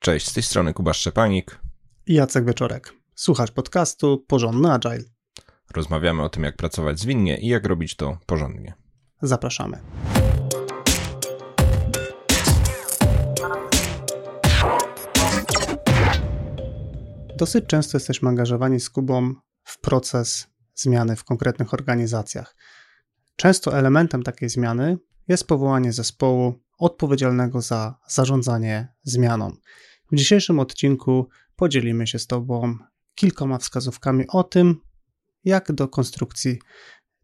Cześć, z tej strony Kuba Szczepanik i Jacek Wieczorek. Słuchasz podcastu Porządny Agile. Rozmawiamy o tym, jak pracować zwinnie i jak robić to porządnie. Zapraszamy. Dosyć często jesteśmy angażowani z Kubą w proces zmiany w konkretnych organizacjach. Często elementem takiej zmiany jest powołanie zespołu odpowiedzialnego za zarządzanie zmianą. W dzisiejszym odcinku podzielimy się z Tobą kilkoma wskazówkami o tym, jak do konstrukcji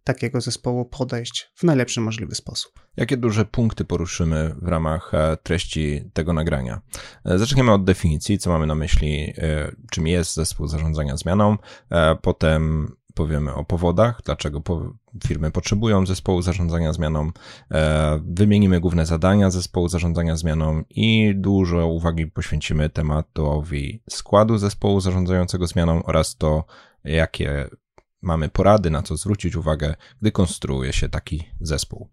takiego zespołu podejść w najlepszy możliwy sposób. Jakie duże punkty poruszymy w ramach e, treści tego nagrania? E, zaczniemy od definicji, co mamy na myśli, e, czym jest zespół zarządzania zmianą, potem powiemy o powodach, dlaczego firmy potrzebują zespołu zarządzania zmianą, e, wymienimy główne zadania zespołu zarządzania zmianą i dużo uwagi poświęcimy tematowi składu zespołu zarządzającego zmianą oraz to, jakie mamy porady, na co zwrócić uwagę, gdy konstruuje się taki zespół.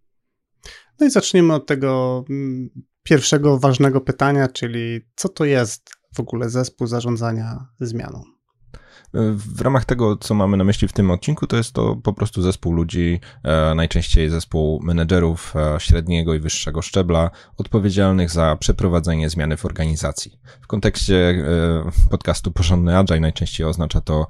No i zaczniemy od tego mm, pierwszego ważnego pytania, czyli co to jest w ogóle zespół zarządzania zmianą? W ramach tego, co mamy na myśli w tym odcinku, to jest to po prostu zespół ludzi, e, najczęściej zespół menedżerów e, średniego i wyższego szczebla, odpowiedzialnych za przeprowadzenie zmiany w organizacji. W kontekście e, podcastu Porządny Agile najczęściej oznacza to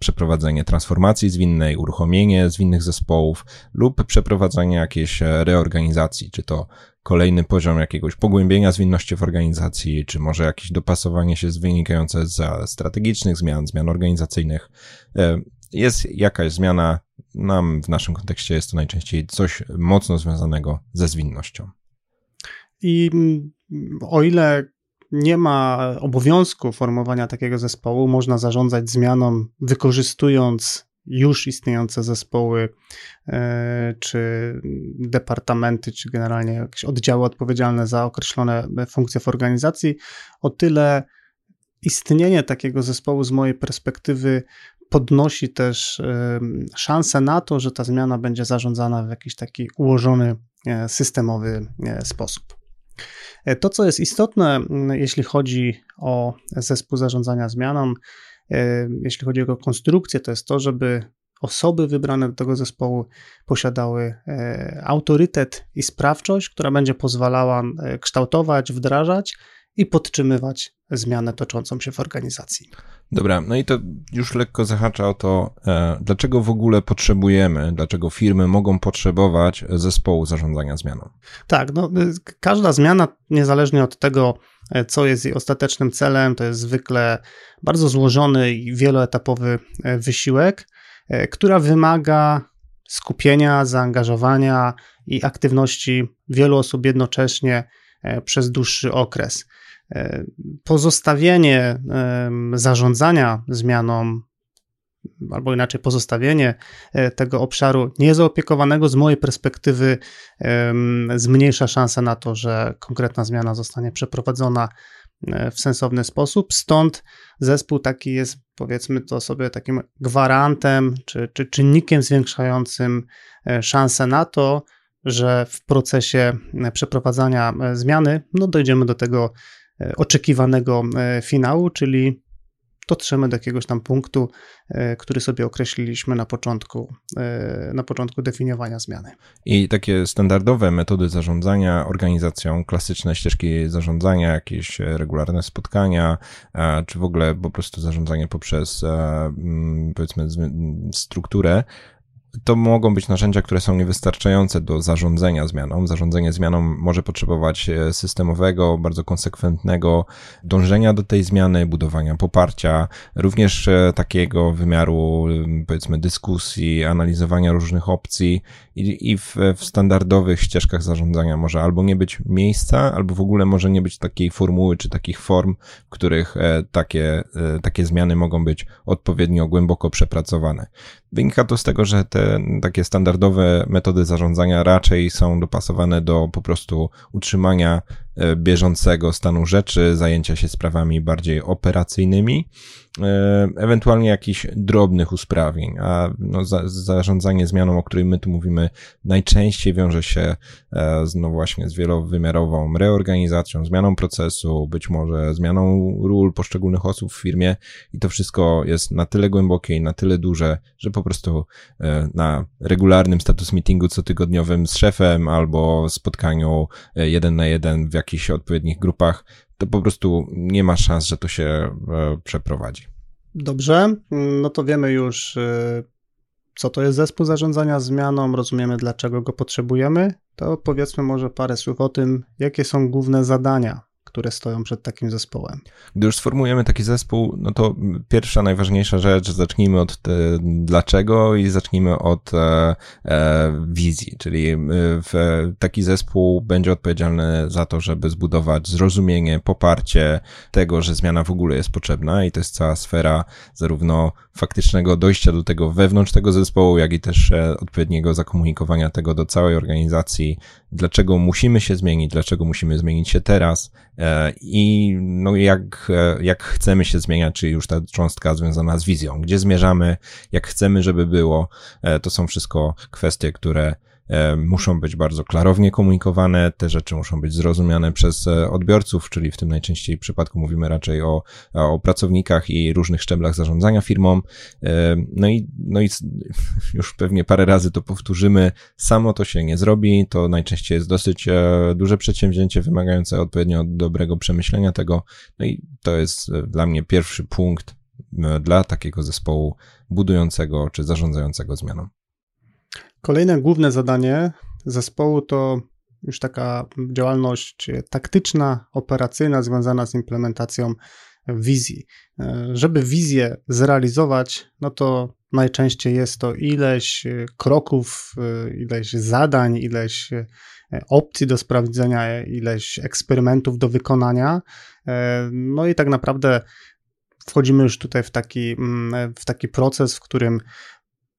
przeprowadzenie transformacji zwinnej, uruchomienie zwinnych zespołów lub przeprowadzenie jakiejś reorganizacji, czy to kolejny poziom jakiegoś pogłębienia zwinności w organizacji, czy może jakieś dopasowanie się wynikające z strategicznych zmian, zmian organizacyjnych. E, jest jakaś zmiana, nam w naszym kontekście jest to najczęściej coś mocno związanego ze zwinnością. I mm, o ile nie ma obowiązku formowania takiego zespołu, można zarządzać zmianą, wykorzystując już istniejące zespoły, e, czy departamenty, czy generalnie jakieś oddziały odpowiedzialne za określone funkcje w organizacji, o tyle istnienie takiego zespołu z mojej perspektywy podnosi też e, szansę na to, że ta zmiana będzie zarządzana w jakiś taki ułożony, e, systemowy sposób. To, co jest istotne, jeśli chodzi o zespół zarządzania zmianą, jeśli chodzi o jego konstrukcję, to jest to, żeby osoby wybrane do tego zespołu posiadały e, autorytet i sprawczość, która będzie pozwalała e, kształtować, wdrażać i podtrzymywać zmianę toczącą się w organizacji. Dobra, no i to już lekko zahacza o to, e, dlaczego w ogóle potrzebujemy, dlaczego firmy mogą potrzebować zespołu zarządzania zmianą. Tak, no, każda zmiana, niezależnie od tego, co jest jej ostatecznym celem, to jest zwykle bardzo złożony i wieloetapowy wysiłek, która wymaga skupienia, zaangażowania i aktywności wielu osób jednocześnie przez dłuższy okres. E, pozostawienie zarządzania zmianą, albo inaczej pozostawienie e, tego obszaru niezaopiekowanego z mojej perspektywy zmniejsza szansę na to, że konkretna zmiana zostanie przeprowadzona e, w sensowny sposób. Stąd zespół taki jest, powiedzmy to sobie, takim gwarantem czy, czy czynnikiem zwiększającym szansę na to, że w procesie przeprowadzania zmiany no, dojdziemy do tego oczekiwanego e, finału, czyli dotrzemy do jakiegoś tam punktu, e, który sobie określiliśmy na początku, na początku definiowania zmiany. I takie standardowe metody zarządzania organizacją, klasyczne ścieżki zarządzania, jakieś regularne spotkania, czy w ogóle po prostu zarządzanie poprzez powiedzmy strukturę, to mogą być narzędzia, które są niewystarczające do zarządzania zmianą. Zarządzanie zmianą może potrzebować e, systemowego, bardzo konsekwentnego dążenia do tej zmiany, budowania poparcia, również e, takiego wymiaru, powiedzmy, dyskusji, analizowania różnych opcji i, i w, w standardowych ścieżkach zarządzania może albo nie być miejsca, albo w ogóle może nie być takiej formuły czy takich form, w których e, takie, takie zmiany mogą być odpowiednio głęboko przepracowane. Wynika to z tego, że te takie standardowe metody zarządzania raczej są dopasowane do po prostu utrzymania bieżącego stanu rzeczy, zajęcia się sprawami bardziej operacyjnymi, E, ewentualnie jakichś drobnych usprawnień, a no, za, zarządzanie zmianą, o której my tu mówimy, najczęściej wiąże się e, z, no właśnie z wielowymiarową reorganizacją, zmianą procesu, być może zmianą ról poszczególnych osób w firmie i to wszystko jest na tyle głębokie i na tyle duże, że po prostu e, na regularnym status meetingu cotygodniowym z szefem albo spotkaniu jeden na jeden w jakichś odpowiednich grupach to po prostu nie ma szans, że to się e, przeprowadzi. Dobrze, no to wiemy już, e, co to jest zespół zarządzania zmianą, rozumiemy, dlaczego go potrzebujemy. To powiedzmy może parę słów o tym, jakie są główne zadania które stoją przed takim zespołem. Gdy już sformułujemy taki zespół, no to pierwsza, najważniejsza rzecz, zacznijmy od te, dlaczego i zacznijmy od e, e, wizji, czyli e, w, taki zespół będzie odpowiedzialny za to, żeby zbudować zrozumienie, poparcie tego, że zmiana w ogóle jest potrzebna i to jest cała sfera zarówno faktycznego dojścia do tego wewnątrz tego zespołu, jak i też e, odpowiedniego zakomunikowania tego do całej organizacji, dlaczego musimy się zmienić, dlaczego musimy zmienić się teraz e, i no jak, e, jak chcemy się zmieniać, czyli już ta cząstka związana z wizją, gdzie zmierzamy, jak chcemy, żeby było, to są wszystko kwestie, które E, muszą być bardzo klarownie komunikowane, te rzeczy muszą być zrozumiane przez e, odbiorców, czyli w tym najczęściej przypadku mówimy raczej o, o pracownikach i różnych szczeblach zarządzania firmą. E, no i, no i już pewnie parę razy to powtórzymy, samo to się nie zrobi, to najczęściej jest dosyć duże przedsięwzięcie wymagające odpowiednio dobrego przemyślenia tego, no i to jest dla mnie pierwszy punkt dla takiego zespołu budującego czy zarządzającego zmianą. Kolejne główne zadanie zespołu to już taka działalność taktyczna, operacyjna, związana z implementacją wizji. Żeby wizję zrealizować, no to najczęściej jest to ileś kroków, ileś zadań, ileś opcji do sprawdzenia, ileś eksperymentów do wykonania. No i tak naprawdę wchodzimy już tutaj w taki, w taki proces, w którym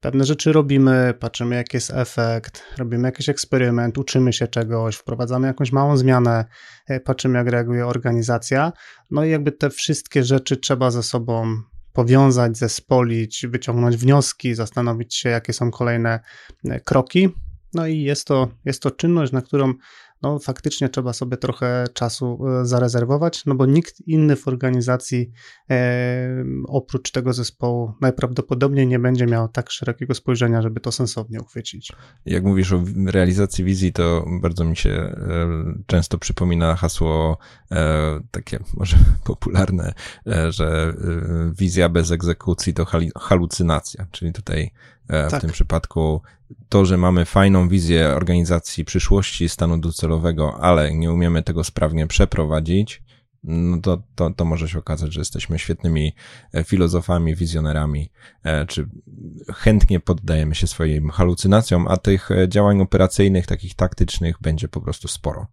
Pewne rzeczy robimy, patrzymy jaki jest efekt, robimy jakiś eksperyment, uczymy się czegoś, wprowadzamy jakąś małą zmianę, e, patrzymy jak reaguje organizacja. No i jakby te wszystkie rzeczy trzeba ze sobą powiązać, zespolić, wyciągnąć wnioski, zastanowić się jakie są kolejne e, kroki. No i jest to, jest to czynność, na którą no faktycznie trzeba sobie trochę czasu e, zarezerwować, no bo nikt inny w organizacji e, oprócz tego zespołu najprawdopodobniej nie będzie miał tak szerokiego spojrzenia, żeby to sensownie uchwycić. Jak mówisz o realizacji wizji, to bardzo mi się e, często przypomina hasło e, takie może popularne, e, że e, wizja bez egzekucji to halucynacja, czyli tutaj w tak. tym przypadku to, że mamy fajną wizję organizacji przyszłości, stanu docelowego, ale nie umiemy tego sprawnie przeprowadzić, no to, to, to może się okazać, że jesteśmy świetnymi e, filozofami, wizjonerami, e, czy chętnie poddajemy się swoim halucynacjom, a tych e, działań operacyjnych, takich taktycznych będzie po prostu sporo.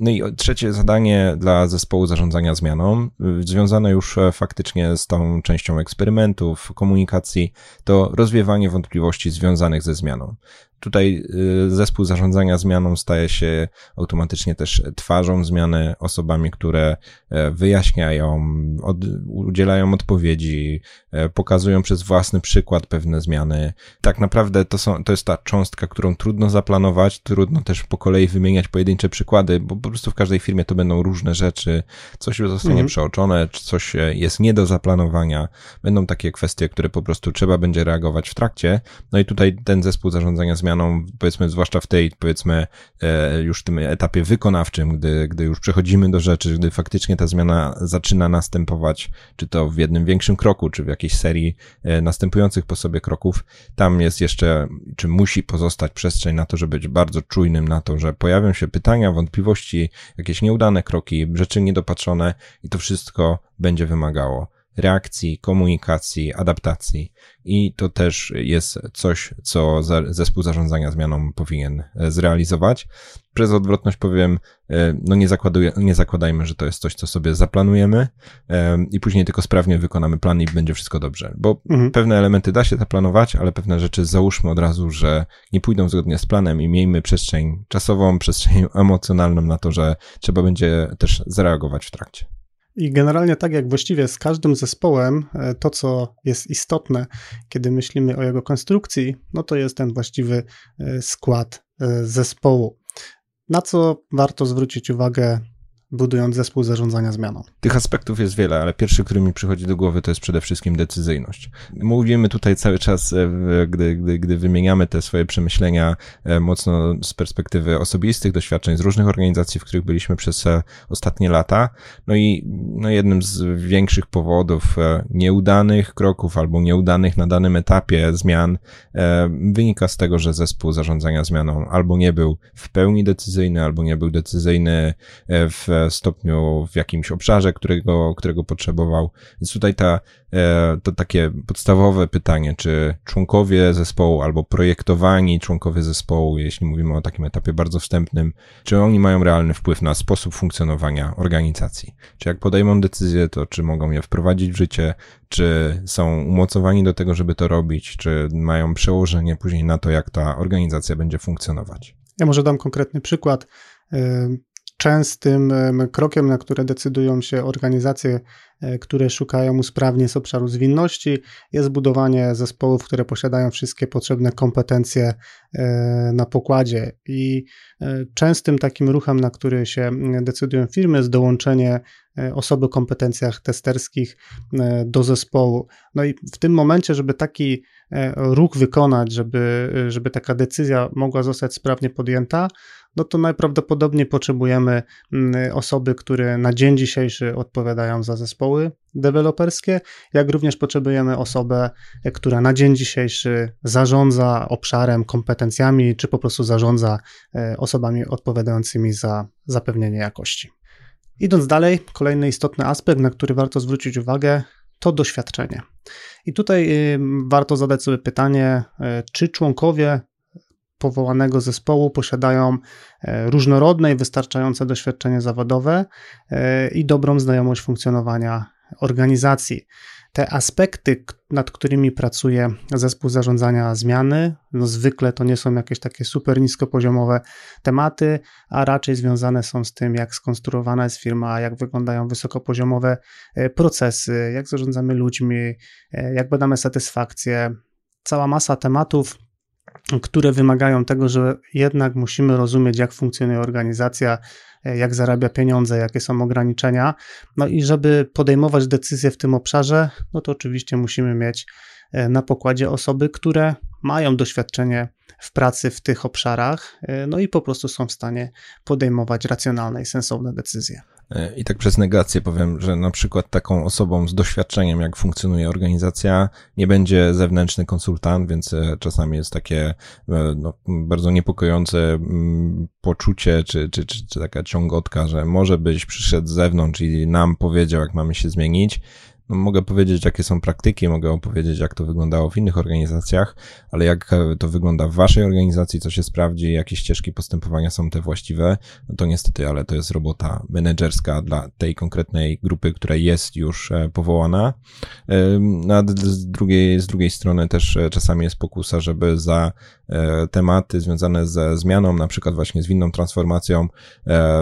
No i trzecie zadanie dla zespołu zarządzania zmianą, y, związane już e, faktycznie z tą częścią eksperymentów, komunikacji, to rozwiewanie wątpliwości związanych ze zmianą. Tutaj y, zespół zarządzania zmianą staje się automatycznie też twarzą zmiany, osobami, które e, wyjaśniają, od, udzielają odpowiedzi, e, pokazują przez własny przykład pewne zmiany. Tak naprawdę to, są, to jest ta cząstka, którą trudno zaplanować, trudno też po kolei wymieniać pojedyncze przykłady, bo po prostu w każdej firmie to będą różne rzeczy, coś zostanie mhm. przeoczone, czy coś jest nie do zaplanowania. Będą takie kwestie, które po prostu trzeba będzie reagować w trakcie. No i tutaj ten zespół zarządzania zmianą zmianą, powiedzmy, zwłaszcza w tej, powiedzmy, e, już tym etapie wykonawczym, gdy, gdy już przechodzimy do rzeczy, gdy faktycznie ta zmiana zaczyna następować, czy to w jednym większym kroku, czy w jakiejś serii e, następujących po sobie kroków, tam jest jeszcze, czy musi pozostać przestrzeń na to, żeby być bardzo czujnym na to, że pojawią się pytania, wątpliwości, jakieś nieudane kroki, rzeczy niedopatrzone i to wszystko będzie wymagało reakcji, komunikacji, adaptacji. I to też jest coś, co zespół zarządzania zmianą powinien e, zrealizować. Przez odwrotność powiem, e, no nie, nie zakładajmy, że to jest coś, co sobie zaplanujemy i później tylko sprawnie wykonamy plan i będzie wszystko dobrze. Bo mhm. pewne elementy da się zaplanować, ale pewne rzeczy załóżmy od razu, że nie pójdą zgodnie z planem i miejmy przestrzeń czasową, przestrzeń emocjonalną na to, że trzeba będzie też zareagować w trakcie. I generalnie tak jak właściwie z każdym zespołem, e, to co jest istotne, kiedy myślimy o jego konstrukcji, no to jest ten właściwy e, skład e, zespołu. Na co warto zwrócić uwagę budując zespół zarządzania zmianą. Tych aspektów jest wiele, ale pierwszy, który mi przychodzi do głowy, to jest przede wszystkim decyzyjność. Mówimy tutaj cały czas, e, gdy, gdy, gdy wymieniamy te swoje przemyślenia e, mocno z perspektywy osobistych doświadczeń z różnych organizacji, w których byliśmy przez e, ostatnie lata. No i no jednym z większych powodów nieudanych kroków albo nieudanych na danym etapie zmian wynika z tego, że zespół zarządzania zmianą albo nie był w pełni decyzyjny, albo nie był decyzyjny w stopniu w jakimś obszarze, którego, którego potrzebował. Więc tutaj ta, e, to takie podstawowe pytanie, czy członkowie zespołu albo projektowani członkowie zespołu, jeśli mówimy o takim etapie bardzo wstępnym, czy oni mają realny wpływ na sposób funkcjonowania organizacji? Czy jak podejmą decyzję, to czy mogą je wprowadzić w życie, czy są umocowani do tego, żeby to robić, czy mają przełożenie później na to, jak ta organizacja będzie funkcjonować? Ja może dam konkretny przykład częstym krokiem, na które decydują się organizacje, które szukają usprawnień z obszaru zwinności, jest budowanie zespołów, które posiadają wszystkie potrzebne kompetencje e, na pokładzie. I e, częstym takim ruchem, na który się decydują firmy, jest dołączenie osoby o kompetencjach testerskich do zespołu. No i w tym momencie, żeby taki ruch wykonać, żeby, żeby taka decyzja mogła zostać sprawnie podjęta, no to najprawdopodobniej potrzebujemy mm, osoby, które na dzień dzisiejszy odpowiadają za zespoły deweloperskie, jak również potrzebujemy osobę, która na dzień dzisiejszy zarządza obszarem, kompetencjami, czy po prostu zarządza e, osobami odpowiadającymi za zapewnienie jakości. Idąc dalej, kolejny istotny aspekt, na który warto zwrócić uwagę, to doświadczenie. I tutaj y, warto zadać sobie pytanie, e, czy członkowie powołanego zespołu posiadają e, różnorodne i wystarczające doświadczenie zawodowe e, i dobrą znajomość funkcjonowania organizacji. Te aspekty, nad którymi pracuje zespół zarządzania zmiany, no zwykle to nie są jakieś takie super niskopoziomowe tematy, a raczej związane są z tym, jak skonstruowana jest firma, jak wyglądają wysokopoziomowe e, procesy, jak zarządzamy ludźmi, jak badamy satysfakcję. Cała masa tematów, które wymagają tego, że jednak musimy rozumieć, jak funkcjonuje organizacja, e, jak zarabia pieniądze, jakie są ograniczenia. No i żeby podejmować decyzje w tym obszarze, no to oczywiście musimy mieć e, na pokładzie osoby, które mają doświadczenie w pracy w tych obszarach, e, no i po prostu są w stanie podejmować racjonalne i sensowne decyzje. I tak przez negację powiem, że na przykład taką osobą z doświadczeniem, jak funkcjonuje organizacja, nie będzie zewnętrzny konsultant, więc e, czasami jest takie e, no, bardzo niepokojące mm, poczucie, czy, czy, czy, czy taka ciągotka, że może byś przyszedł z zewnątrz i nam powiedział, jak mamy się zmienić, no, mogę powiedzieć, jakie są praktyki, mogę opowiedzieć, jak to wyglądało w innych organizacjach, ale jak to wygląda w waszej organizacji, co się sprawdzi, jakie ścieżki postępowania są te właściwe, no to niestety, ale to jest robota menedżerska dla tej konkretnej grupy, która jest już e, powołana. No, z drugiej, z drugiej strony też e, czasami jest pokusa, żeby za e, tematy związane ze zmianą, na przykład właśnie zwinną transformacją,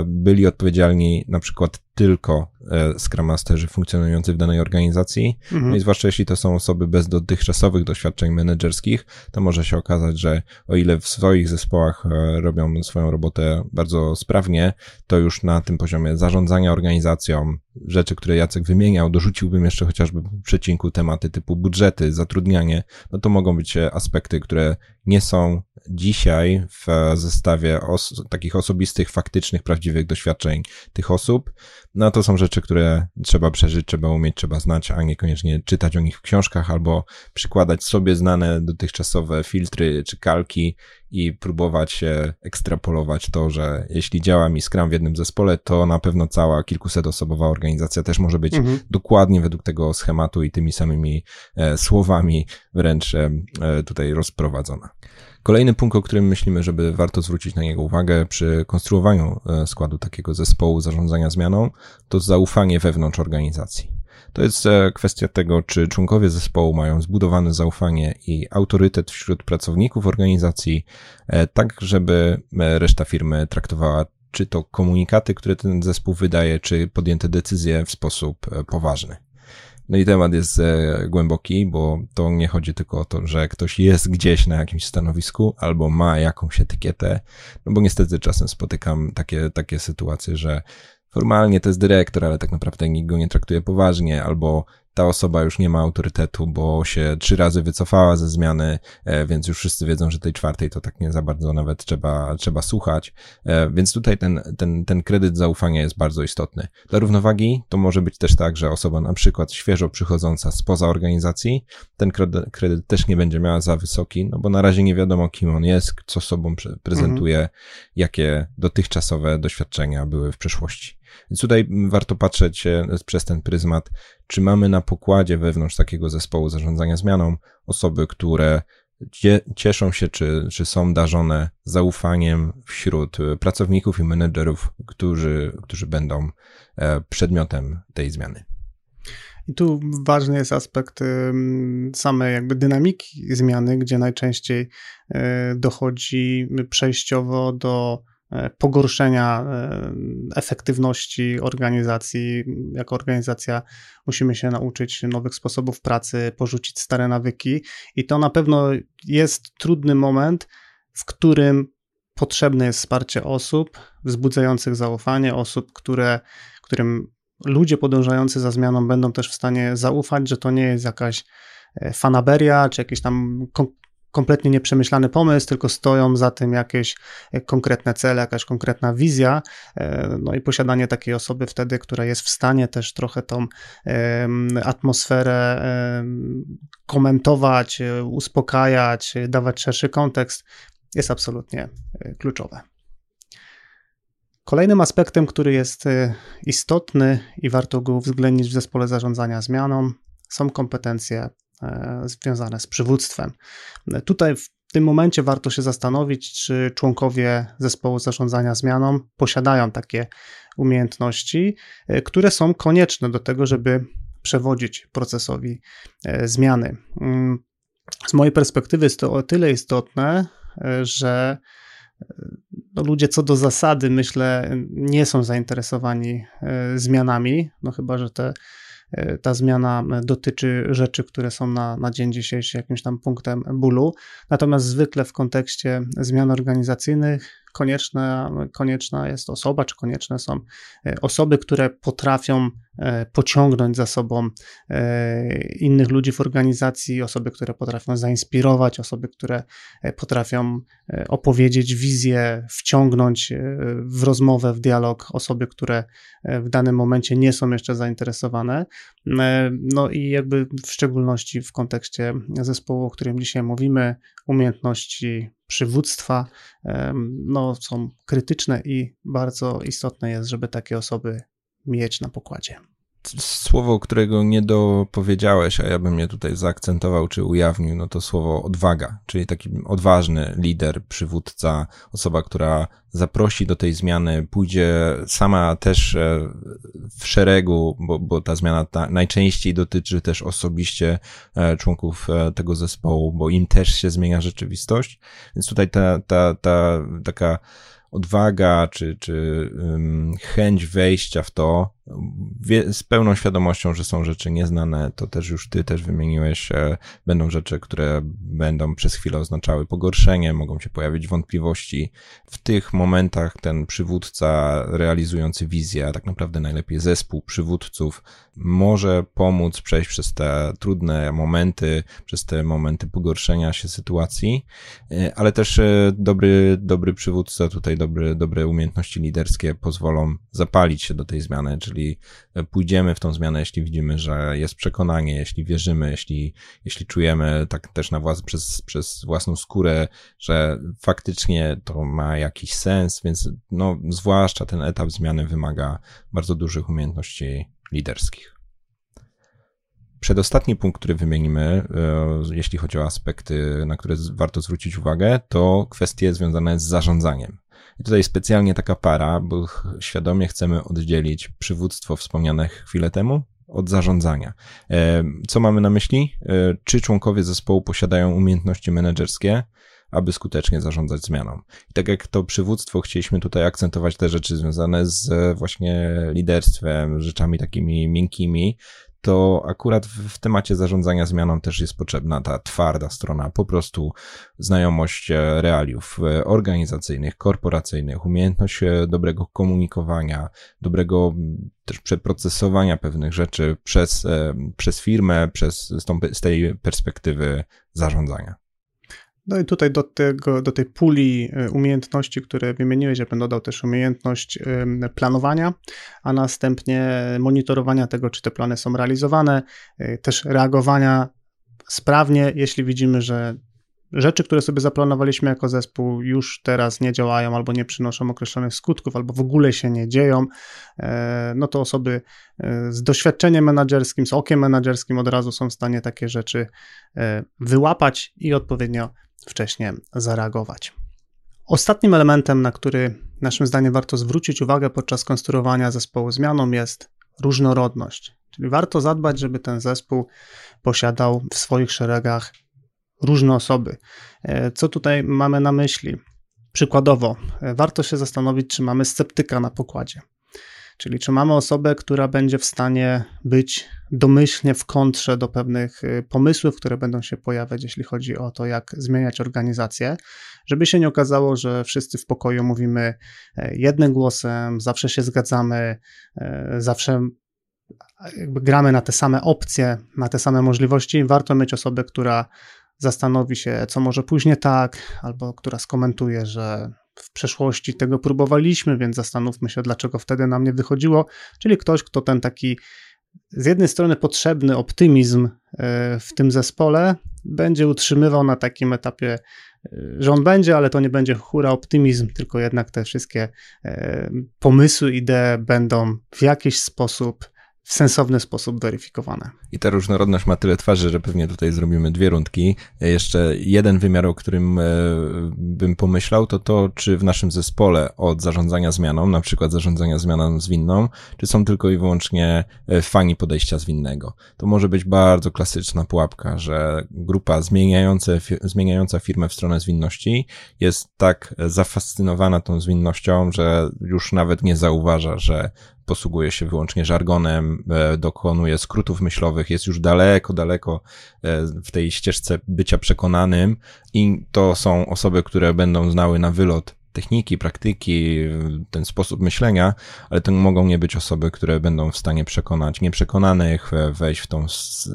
byli odpowiedzialni na przykład tylko e, Scrum Masterzy funkcjonujący w danej organizacji. Mhm. No i zwłaszcza jeśli to są osoby bez dotychczasowych doświadczeń menedżerskich, to może się okazać, że o ile w swoich zespołach e, robią swoją robotę bardzo sprawnie, to już na tym poziomie zarządzania organizacją, rzeczy, które Jacek wymieniał, dorzuciłbym jeszcze chociażby w przecinku tematy typu budżety, zatrudnianie, no to mogą być e, aspekty, które nie są dzisiaj w zestawie os takich osobistych, faktycznych, prawdziwych doświadczeń tych osób, no to są rzeczy, które trzeba przeżyć, trzeba umieć, trzeba znać, a niekoniecznie czytać o nich w książkach albo przykładać sobie znane dotychczasowe filtry czy kalki i próbować ekstrapolować to, że jeśli działa mi Scrum w jednym zespole, to na pewno cała kilkusetosobowa organizacja też może być mhm. dokładnie według tego schematu i tymi samymi e, słowami wręcz e, e tutaj rozprowadzona. Kolejny punkt, o którym myślimy, żeby warto zwrócić na niego uwagę przy konstruowaniu e, składu takiego zespołu zarządzania zmianą, to zaufanie wewnątrz organizacji. To jest e, kwestia tego, czy członkowie zespołu mają zbudowane zaufanie i autorytet wśród pracowników organizacji, e, tak żeby reszta firmy traktowała czy to komunikaty, które ten zespół wydaje, czy podjęte decyzje w sposób poważny. No i temat jest e, głęboki, bo to nie chodzi tylko o to, że ktoś jest gdzieś na jakimś stanowisku albo ma jakąś etykietę, no bo niestety czasem spotykam takie, takie sytuacje, że formalnie to jest dyrektor, ale tak naprawdę nikt go nie traktuje poważnie, albo ta osoba już nie ma autorytetu, bo się trzy razy wycofała ze zmiany, e, więc już wszyscy wiedzą, że tej czwartej to tak nie za bardzo nawet trzeba, trzeba słuchać. E, więc tutaj ten, ten, ten kredyt zaufania jest bardzo istotny. Dla równowagi to może być też tak, że osoba na przykład świeżo przychodząca spoza organizacji, ten kredyt, kredyt też nie będzie miała za wysoki, no bo na razie nie wiadomo, kim on jest, co sobą prezentuje, mhm. jakie dotychczasowe doświadczenia były w przeszłości. Więc tutaj warto patrzeć e, przez ten pryzmat, czy mamy na pokładzie wewnątrz takiego zespołu zarządzania zmianą osoby, które cieszą się, czy, czy są darzone zaufaniem wśród e, pracowników i menedżerów, którzy, którzy będą e, przedmiotem tej zmiany. I tu ważny jest aspekt samej jakby dynamiki zmiany, gdzie najczęściej dochodzi przejściowo do pogorszenia e, efektywności organizacji. Jako organizacja musimy się nauczyć nowych sposobów pracy, porzucić stare nawyki, i to na pewno jest trudny moment, w którym potrzebne jest wsparcie osób wzbudzających zaufanie, osób, które, którym ludzie podążający za zmianą będą też w stanie zaufać, że to nie jest jakaś e, fanaberia, czy jakieś tam kompletnie nieprzemyślany pomysł, tylko stoją za tym jakieś e, konkretne cele, jakaś konkretna wizja. E, no i posiadanie takiej osoby wtedy, która jest w stanie też trochę tą atmosferę komentować, e, uspokajać, dawać szerszy kontekst, jest absolutnie kluczowe. Kolejnym aspektem, który jest istotny i warto go uwzględnić w zespole zarządzania zmianą, są kompetencje związane z przywództwem. Tutaj w tym momencie warto się zastanowić, czy członkowie zespołu zarządzania zmianą posiadają takie umiejętności, e, które są konieczne do tego, żeby przewodzić procesowi e, zmiany. Mm, z mojej perspektywy jest to o tyle istotne, że no ludzie co do zasady, myślę, nie są zainteresowani zmianami, no chyba, że te E, ta zmiana dotyczy rzeczy, które są na, na dzień dzisiejszy jakimś tam punktem bólu. Natomiast zwykle w kontekście zmian organizacyjnych konieczna, konieczna jest osoba, czy konieczne są e, osoby, które potrafią e, pociągnąć za sobą e, innych ludzi w organizacji, osoby, które potrafią zainspirować, osoby, które potrafią opowiedzieć wizję, wciągnąć w rozmowę, w dialog osoby, które w danym momencie nie są jeszcze zainteresowane. No i jakby w szczególności w kontekście zespołu, o którym dzisiaj mówimy, umiejętności przywództwa no, są krytyczne i bardzo istotne jest, żeby takie osoby mieć na pokładzie słowo, którego nie dopowiedziałeś, a ja bym je tutaj zaakcentował czy ujawnił, no to słowo odwaga, czyli taki odważny lider, przywódca, osoba, która zaprosi do tej zmiany, pójdzie sama też e, w szeregu, bo, bo ta zmiana ta najczęściej dotyczy też osobiście e, członków e, tego zespołu, bo im też się zmienia rzeczywistość, więc tutaj ta, ta, ta taka odwaga czy, czy chęć wejścia w to z pełną świadomością, że są rzeczy nieznane, to też już ty też wymieniłeś, e, będą rzeczy, które będą przez chwilę oznaczały pogorszenie, mogą się pojawić wątpliwości. W tych momentach ten przywódca realizujący wizję, a tak naprawdę najlepiej zespół przywódców, może pomóc przejść przez te trudne momenty, przez te momenty pogorszenia się sytuacji, e, ale też e, dobry, dobry przywódca, tutaj dobry, dobre umiejętności liderskie pozwolą zapalić się do tej zmiany, czyli pójdziemy w tą zmianę, jeśli widzimy, że jest przekonanie, jeśli wierzymy, jeśli, jeśli czujemy tak też na przez, przez własną skórę, że faktycznie to ma jakiś sens, więc no, zwłaszcza ten etap zmiany wymaga bardzo dużych umiejętności liderskich. Przedostatni punkt, który wymienimy, e, jeśli chodzi o aspekty, na które warto zwrócić uwagę, to kwestie związane z zarządzaniem. I tutaj specjalnie taka para, bo świadomie chcemy oddzielić przywództwo wspomniane chwilę temu od zarządzania. E, co mamy na myśli? E, czy członkowie zespołu posiadają umiejętności menedżerskie, aby skutecznie zarządzać zmianą. I tak jak to przywództwo, chcieliśmy tutaj akcentować te rzeczy związane z właśnie liderstwem, rzeczami takimi miękkimi, to akurat w, temacie zarządzania zmianą też jest potrzebna ta twarda strona, po prostu znajomość e, realiów e, organizacyjnych, korporacyjnych, umiejętność e, dobrego komunikowania, dobrego też przeprocesowania pewnych rzeczy przez, przez firmę, przez, z, tą, z tej perspektywy zarządzania. No i tutaj do, tego, do tej puli e, umiejętności, które wymieniłeś, ja bym dodał też umiejętność planowania, a następnie monitorowania tego, czy te plany są realizowane, e, też reagowania sprawnie, jeśli widzimy, że rzeczy, które sobie zaplanowaliśmy jako zespół, już teraz nie działają albo nie przynoszą określonych skutków, albo w ogóle się nie dzieją, e, no to osoby z doświadczeniem menedżerskim, z okiem menedżerskim od razu są w stanie takie rzeczy wyłapać i odpowiednio wcześnie zareagować. Ostatnim elementem, na który naszym zdaniem warto zwrócić uwagę podczas konstruowania zespołu zmianą jest różnorodność. Czyli warto zadbać, żeby ten zespół posiadał w swoich szeregach różne osoby. E, co tutaj mamy na myśli? Przykładowo, e, warto się zastanowić, czy mamy sceptyka na pokładzie. Czyli czy mamy osobę, która będzie w stanie być domyślnie w kontrze do pewnych y, pomysłów, które będą się pojawiać, jeśli chodzi o to, jak zmieniać organizację, żeby się nie okazało, że wszyscy w pokoju mówimy e, jednym głosem, zawsze się zgadzamy, e, zawsze gramy na te same opcje, na te same możliwości. Warto mieć osobę, która zastanowi się, co może później tak, albo która skomentuje, że w przeszłości tego próbowaliśmy, więc zastanówmy się, dlaczego wtedy nam nie wychodziło. Czyli ktoś, kto ten taki z jednej strony potrzebny optymizm e, w tym zespole będzie utrzymywał na takim etapie, e, że on będzie, ale to nie będzie hura optymizm, tylko jednak te wszystkie e, pomysły, idee będą w jakiś sposób w sensowny sposób weryfikowane. I ta różnorodność ma tyle twarzy, że pewnie tutaj zrobimy dwie rundki. Jeszcze jeden wymiar, o którym e, bym pomyślał, to to, czy w naszym zespole od zarządzania zmianą, na przykład zarządzania zmianą zwinną, czy są tylko i wyłącznie e, fani podejścia zwinnego. To może być bardzo klasyczna pułapka, że grupa zmieniające, zmieniająca firmę w stronę zwinności jest tak zafascynowana tą zwinnością, że już nawet nie zauważa, że posługuje się wyłącznie żargonem, e, dokonuje skrótów myślowych, jest już daleko, daleko e, w tej ścieżce bycia przekonanym i to są osoby, które będą znały na wylot techniki, praktyki, ten sposób myślenia, ale to mogą nie być osoby, które będą w stanie przekonać nieprzekonanych, e, wejść w tą,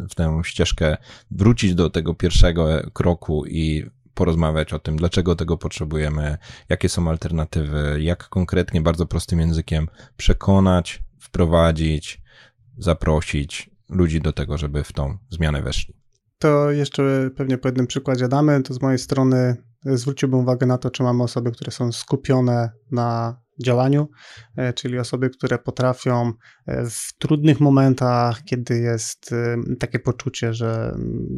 w tę ścieżkę, wrócić do tego pierwszego kroku i porozmawiać o tym, dlaczego tego potrzebujemy, jakie są alternatywy, jak konkretnie, bardzo prostym językiem przekonać, wprowadzić, zaprosić ludzi do tego, żeby w tą zmianę weszli. To jeszcze pewnie po jednym przykładzie damy. To z mojej strony zwróciłbym uwagę na to, czy mamy osoby, które są skupione na działaniu, e, czyli osoby, które potrafią e, w trudnych momentach, kiedy jest e, takie poczucie, że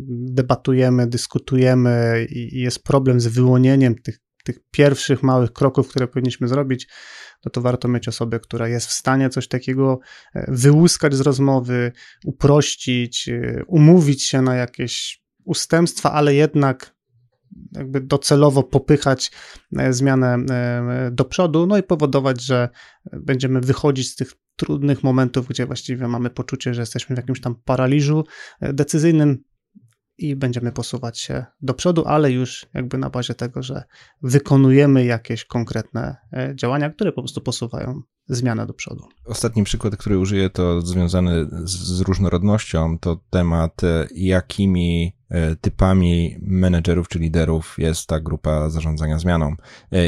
debatujemy, dyskutujemy i jest problem z wyłonieniem tych, tych pierwszych małych kroków, które powinniśmy zrobić, no to warto mieć osobę, która jest w stanie coś takiego wyłuskać z rozmowy, uprościć, umówić się na jakieś ustępstwa, ale jednak jakby docelowo popychać e, zmianę e, do przodu, no i powodować, że będziemy wychodzić z tych trudnych momentów, gdzie właściwie mamy poczucie, że jesteśmy w jakimś tam paraliżu decyzyjnym, i będziemy posuwać się do przodu, ale już jakby na bazie tego, że wykonujemy jakieś konkretne e, działania, które po prostu posuwają zmianę do przodu. Ostatni przykład, który użyję, to związany z, różnorodnością, to temat, e, jakimi e, typami menedżerów czy liderów jest ta grupa zarządzania zmianą.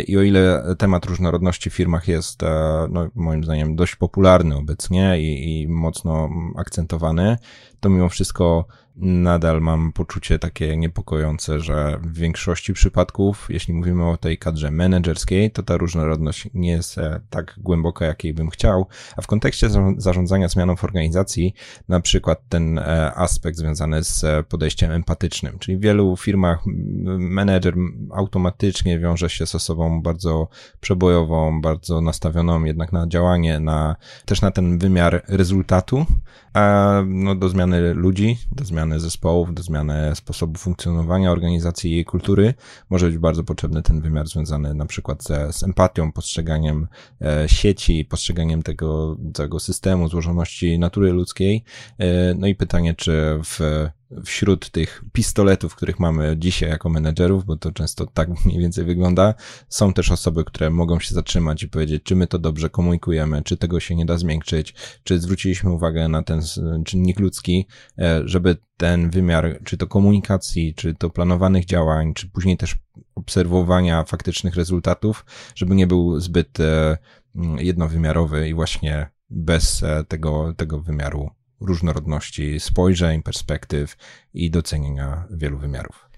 I o ile temat różnorodności w firmach jest, no, moim zdaniem, dość popularny obecnie i, i mocno akcentowany, to mimo wszystko nadal mam poczucie takie niepokojące, że w większości przypadków, jeśli mówimy o tej kadrze menedżerskiej, to ta różnorodność nie jest e, tak głęboka, jakiej bym chciał, a w kontekście zarządzania zmianą w organizacji, na przykład ten e, aspekt związany z e, podejściem empatycznym, czyli w wielu firmach menedżer automatycznie wiąże się z osobą bardzo przebojową, bardzo nastawioną jednak na działanie, na, też na ten wymiar rezultatu, no, do zmiany ludzi, do zmiany zespołów, do zmiany sposobu funkcjonowania organizacji i jej kultury może być bardzo potrzebny ten wymiar związany na przykład ze, z empatią, postrzeganiem e, sieci, postrzeganiem tego całego systemu, złożoności natury ludzkiej. E, no i pytanie, czy w wśród tych pistoletów, których mamy dzisiaj jako menedżerów, bo to często tak mniej więcej wygląda, są też osoby, które mogą się zatrzymać i powiedzieć, czy my to dobrze komunikujemy, czy tego się nie da zmiękczyć, czy zwróciliśmy uwagę na ten czynnik ludzki, e, żeby ten wymiar, czy to komunikacji, czy to planowanych działań, czy później też obserwowania faktycznych rezultatów, żeby nie był zbyt e, jednowymiarowy i właśnie bez e, tego, tego wymiaru różnorodności spojrzeń, perspektyw i docenienia wielu wymiarów.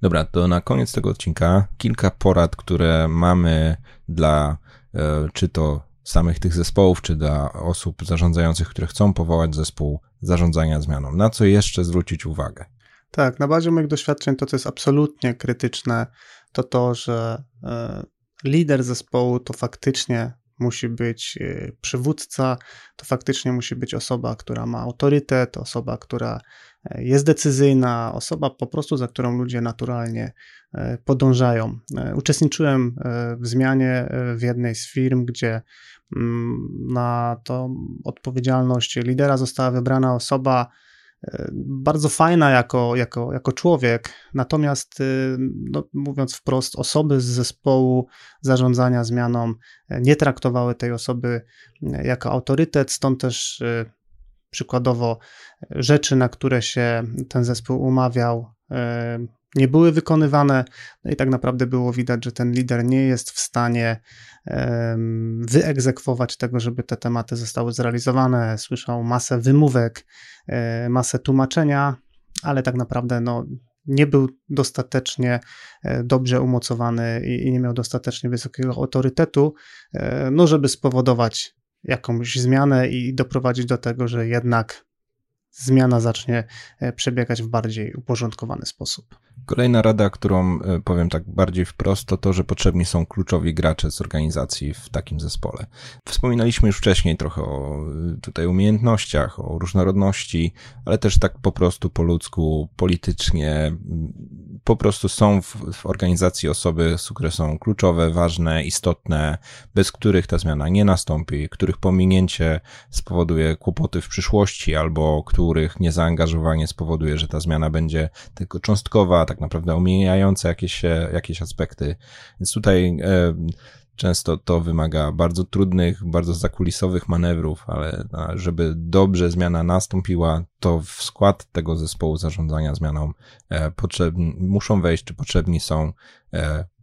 Dobra, to na koniec tego odcinka kilka porad, które mamy dla e, czy to samych tych zespołów, czy dla osób zarządzających, które chcą powołać zespół zarządzania zmianą. Na co jeszcze zwrócić uwagę? Tak, na bazie moich doświadczeń to, co jest absolutnie krytyczne, to to, że e, lider zespołu to faktycznie musi być y, przywódca, to faktycznie musi być osoba, która ma autorytet, osoba, która e, jest decyzyjna, osoba po prostu, za którą ludzie naturalnie e, podążają. E, uczestniczyłem w zmianie w jednej z firm, gdzie mm, na tą odpowiedzialność lidera została wybrana osoba, bardzo fajna jako, jako, jako człowiek, natomiast y, no, mówiąc wprost, osoby z zespołu zarządzania zmianą e, nie traktowały tej osoby e, jako autorytet, stąd też y, przykładowo rzeczy, na które się ten zespół umawiał, e, nie były wykonywane, no i tak naprawdę było widać, że ten lider nie jest w stanie wyegzekwować tego, żeby te tematy zostały zrealizowane. Słyszał masę wymówek, e, masę tłumaczenia, ale tak naprawdę no, nie był dostatecznie e, dobrze umocowany i nie miał dostatecznie wysokiego autorytetu, e, no żeby spowodować jakąś zmianę i doprowadzić do tego, że jednak zmiana zacznie przebiegać w bardziej uporządkowany sposób. Kolejna rada, którą e, powiem tak bardziej wprost, to to, że potrzebni są kluczowi gracze z organizacji w takim zespole. Wspominaliśmy już wcześniej trochę o e, tutaj umiejętnościach, o różnorodności, ale też tak po prostu po ludzku, politycznie. Po prostu są w, w organizacji osoby, które są kluczowe, ważne, istotne, bez których ta zmiana nie nastąpi, których pominięcie spowoduje kłopoty w przyszłości, albo których niezaangażowanie spowoduje, że ta zmiana będzie tylko cząstkowa, tak naprawdę omijające jakieś, e, jakieś aspekty. Więc tutaj e, często to wymaga bardzo trudnych, bardzo zakulisowych manewrów, ale żeby dobrze zmiana nastąpiła, to w skład tego zespołu zarządzania zmianą e, muszą wejść, czy potrzebni są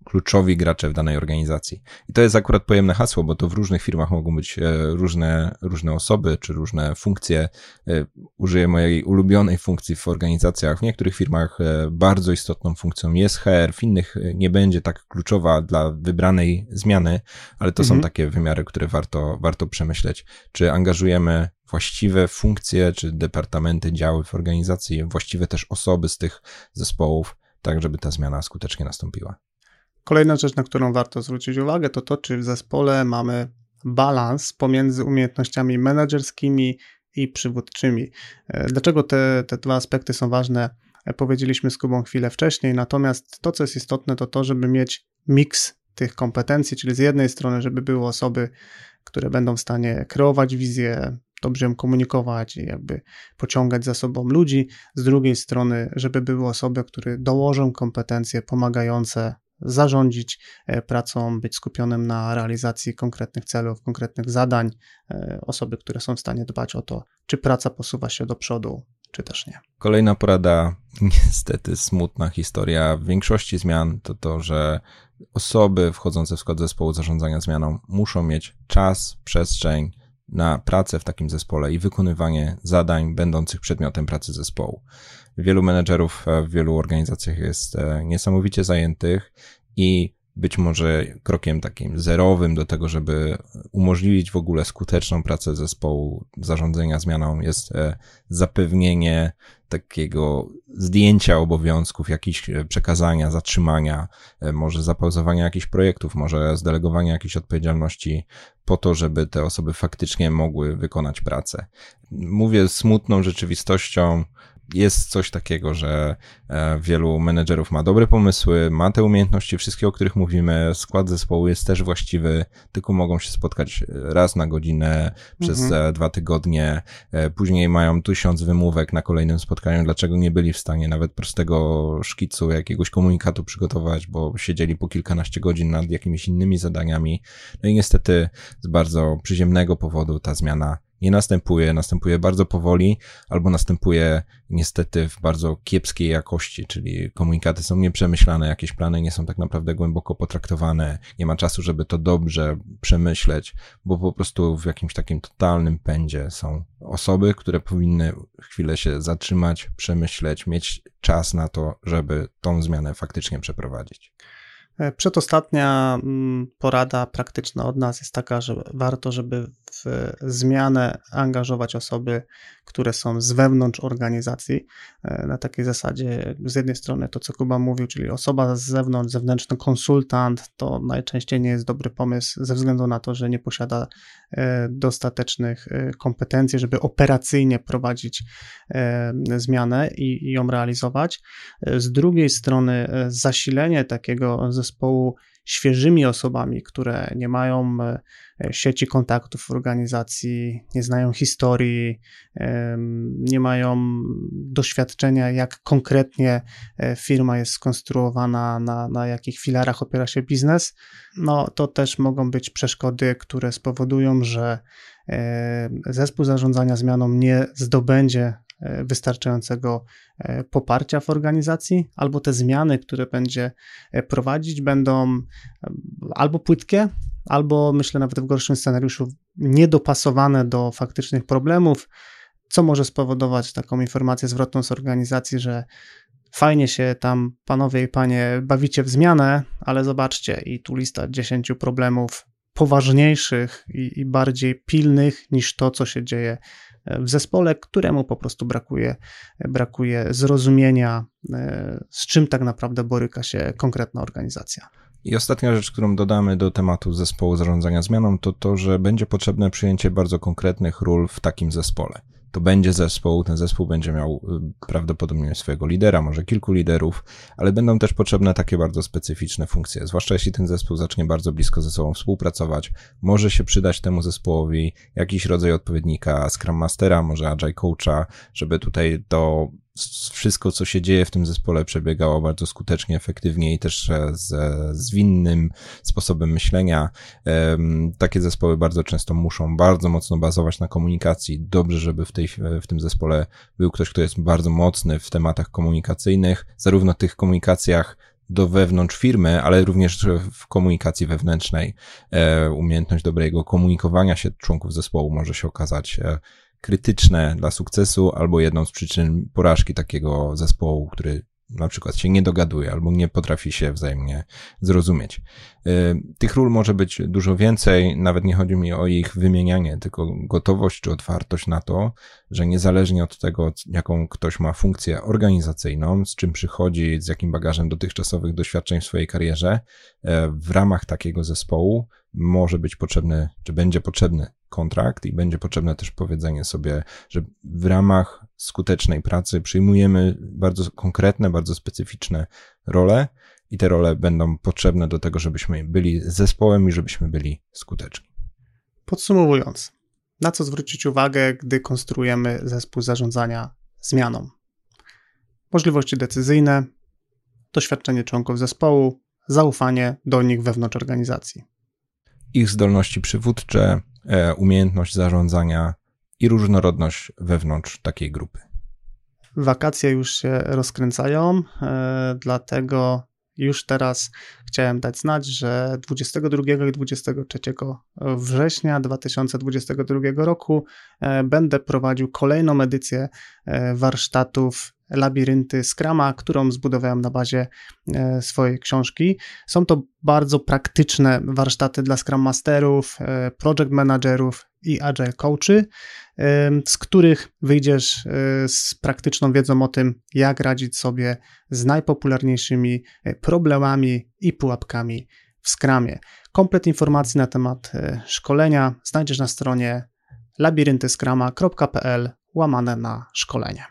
kluczowi gracze w danej organizacji. I to jest akurat pojemne hasło, bo to w różnych firmach mogą być e, różne, różne osoby czy różne funkcje. E, użyję mojej ulubionej funkcji w organizacjach. W niektórych firmach e, bardzo istotną funkcją jest HR, w innych nie będzie tak kluczowa dla wybranej zmiany, ale to mhm. są takie wymiary, które warto, warto przemyśleć. Czy angażujemy właściwe funkcje, czy departamenty, działy w organizacji, właściwe też osoby z tych zespołów, tak żeby ta zmiana skutecznie nastąpiła. Kolejna rzecz, na którą warto zwrócić uwagę, to to, czy w zespole mamy balans pomiędzy umiejętnościami menedżerskimi i przywódczymi. E, dlaczego te, te dwa aspekty są ważne? E, powiedzieliśmy z Kubą chwilę wcześniej, natomiast to, co jest istotne, to to, żeby mieć miks tych kompetencji, czyli z jednej strony, żeby były osoby, które będą w stanie kreować wizję, dobrze ją komunikować i jakby pociągać za sobą ludzi. Z drugiej strony, żeby były osoby, które dołożą kompetencje pomagające zarządzić e, pracą, być skupionym na realizacji konkretnych celów, konkretnych zadań, e, osoby, które są w stanie dbać o to, czy praca posuwa się do przodu, czy też nie. Kolejna porada, niestety smutna historia w większości zmian, to to, że osoby wchodzące w skład zespołu zarządzania zmianą muszą mieć czas, przestrzeń na pracę w takim zespole i wykonywanie zadań będących przedmiotem pracy zespołu. Wielu menedżerów w wielu organizacjach jest e, niesamowicie zajętych i być może krokiem takim zerowym do tego, żeby umożliwić w ogóle skuteczną pracę zespołu zarządzania zmianą jest e, zapewnienie takiego zdjęcia obowiązków, jakichś e, przekazania, zatrzymania, e, może zapauzowania jakichś projektów, może zdelegowania jakiejś odpowiedzialności po to, żeby te osoby faktycznie mogły wykonać pracę. Mówię smutną rzeczywistością, jest coś takiego, że e, wielu menedżerów ma dobre pomysły, ma te umiejętności, wszystkie, o których mówimy. Skład zespołu jest też właściwy, tylko mogą się spotkać raz na godzinę przez mhm. E, dwa tygodnie. E, później mają tysiąc wymówek na kolejnym spotkaniu, dlaczego nie byli w stanie nawet prostego szkicu jakiegoś komunikatu przygotować, bo siedzieli po kilkanaście godzin nad jakimiś innymi zadaniami. No i niestety z bardzo przyziemnego powodu ta zmiana nie następuje, następuje bardzo powoli, albo następuje niestety w bardzo kiepskiej jakości, czyli komunikaty są nieprzemyślane, jakieś plany nie są tak naprawdę głęboko potraktowane, nie ma czasu, żeby to dobrze przemyśleć, bo po prostu w jakimś takim totalnym pędzie są osoby, które powinny chwilę się zatrzymać, przemyśleć, mieć czas na to, żeby tą zmianę faktycznie przeprowadzić. E, przedostatnia mm, porada praktyczna od nas jest taka, że warto, żeby w zmianę angażować osoby, które są z wewnątrz organizacji, e, na takiej zasadzie z jednej strony to, co Kuba mówił, czyli osoba z zewnątrz, zewnętrzny konsultant, to najczęściej nie jest dobry pomysł ze względu na to, że nie posiada e, dostatecznych kompetencji, żeby operacyjnie prowadzić zmianę i, ją realizować. Z drugiej strony zasilenie takiego zespołu świeżymi osobami, które nie mają e, sieci kontaktów w organizacji, nie znają historii, nie mają doświadczenia, jak konkretnie e, firma jest skonstruowana, na, na jakich filarach opiera się biznes, no to też mogą być przeszkody, które spowodują, że e, zespół zarządzania zmianą nie zdobędzie wystarczającego e, poparcia w organizacji, albo te zmiany, które będzie e, prowadzić, będą albo płytkie, albo myślę nawet w gorszym scenariuszu niedopasowane do faktycznych problemów, co może spowodować taką informację zwrotną z organizacji, że fajnie się tam panowie i panie bawicie w zmianę, ale zobaczcie, i tu lista 10 problemów poważniejszych i, i bardziej pilnych niż to, co się dzieje w zespole, któremu po prostu brakuje, brakuje zrozumienia, e, z czym tak naprawdę boryka się konkretna organizacja. I ostatnia rzecz, którą dodamy do tematu zespołu zarządzania zmianą, to to, że będzie potrzebne przyjęcie bardzo konkretnych ról w takim zespole to będzie zespół, ten zespół będzie miał y, prawdopodobnie swojego lidera, może kilku liderów, ale będą też potrzebne takie bardzo specyficzne funkcje, zwłaszcza jeśli ten zespół zacznie bardzo blisko ze sobą współpracować, może się przydać temu zespołowi jakiś rodzaj odpowiednika Scrum Mastera, może Agile Coacha, żeby tutaj to wszystko, co się dzieje w tym zespole, przebiegało bardzo skutecznie, efektywnie i też e, z zwinnym sposobem myślenia. Takie zespoły bardzo często muszą bardzo mocno bazować na komunikacji. Dobrze, żeby w, tej, w tym zespole był ktoś, kto jest bardzo mocny w tematach komunikacyjnych, zarówno tych komunikacjach do wewnątrz firmy, ale również w komunikacji wewnętrznej. E, umiejętność dobrego komunikowania się członków zespołu może się okazać e, krytyczne dla sukcesu albo jedną z przyczyn porażki takiego zespołu, który na przykład się nie dogaduje albo nie potrafi się wzajemnie zrozumieć. Y, tych ról może być dużo więcej, nawet nie chodzi mi o ich wymienianie, tylko gotowość czy otwartość na to, że niezależnie od tego, jaką ktoś ma funkcję organizacyjną, z czym przychodzi, z jakim bagażem dotychczasowych doświadczeń w swojej karierze, y, w ramach takiego zespołu może być potrzebny, czy będzie potrzebny kontrakt i będzie potrzebne też powiedzenie sobie, że w ramach skutecznej pracy przyjmujemy bardzo konkretne, bardzo specyficzne role i te role będą potrzebne do tego, żebyśmy byli zespołem i żebyśmy byli skuteczni. Podsumowując, na co zwrócić uwagę, gdy konstruujemy zespół zarządzania zmianą? Możliwości decyzyjne, doświadczenie członków zespołu, zaufanie do nich wewnątrz organizacji. Ich zdolności przywódcze, umiejętność zarządzania i różnorodność wewnątrz takiej grupy. Wakacje już się rozkręcają, e, dlatego już teraz chciałem dać znać, że 22 i 23 września 2022 roku e, będę prowadził kolejną edycję e, warsztatów labirynty Scrama, którą zbudowałem na bazie e, swojej książki. Są to bardzo praktyczne warsztaty dla Scrum Masterów, project managerów i agile coachy, z których wyjdziesz z praktyczną wiedzą o tym, jak radzić sobie z najpopularniejszymi problemami i pułapkami w Scrumie. Komplet informacji na temat szkolenia znajdziesz na stronie labiryntyskrama.pl łamane na szkolenie.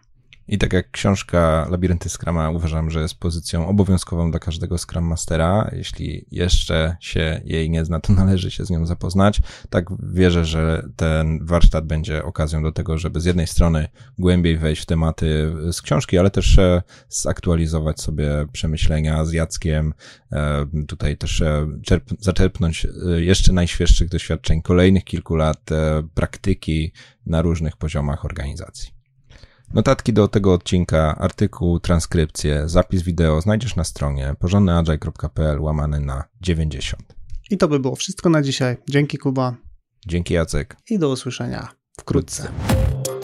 I tak jak książka Labirynty Scrama uważam, że jest pozycją obowiązkową dla każdego Scrum Mastera. Jeśli jeszcze się jej nie zna, to należy się z nią zapoznać. Tak wierzę, że ten warsztat będzie okazją do tego, żeby z jednej strony głębiej wejść w tematy z książki, ale też e, zaktualizować sobie przemyślenia z Jackiem. E, tutaj też e, czerp- zaczerpnąć jeszcze najświeższych doświadczeń kolejnych kilku lat praktyki na różnych poziomach organizacji. Notatki do tego odcinka, artykuł, transkrypcję, zapis wideo znajdziesz na stronie porządnyagile.pl łamany na 90. I to by było wszystko na dzisiaj. Dzięki Kuba. Dzięki Jacek. I do usłyszenia wkrótce. wkrótce.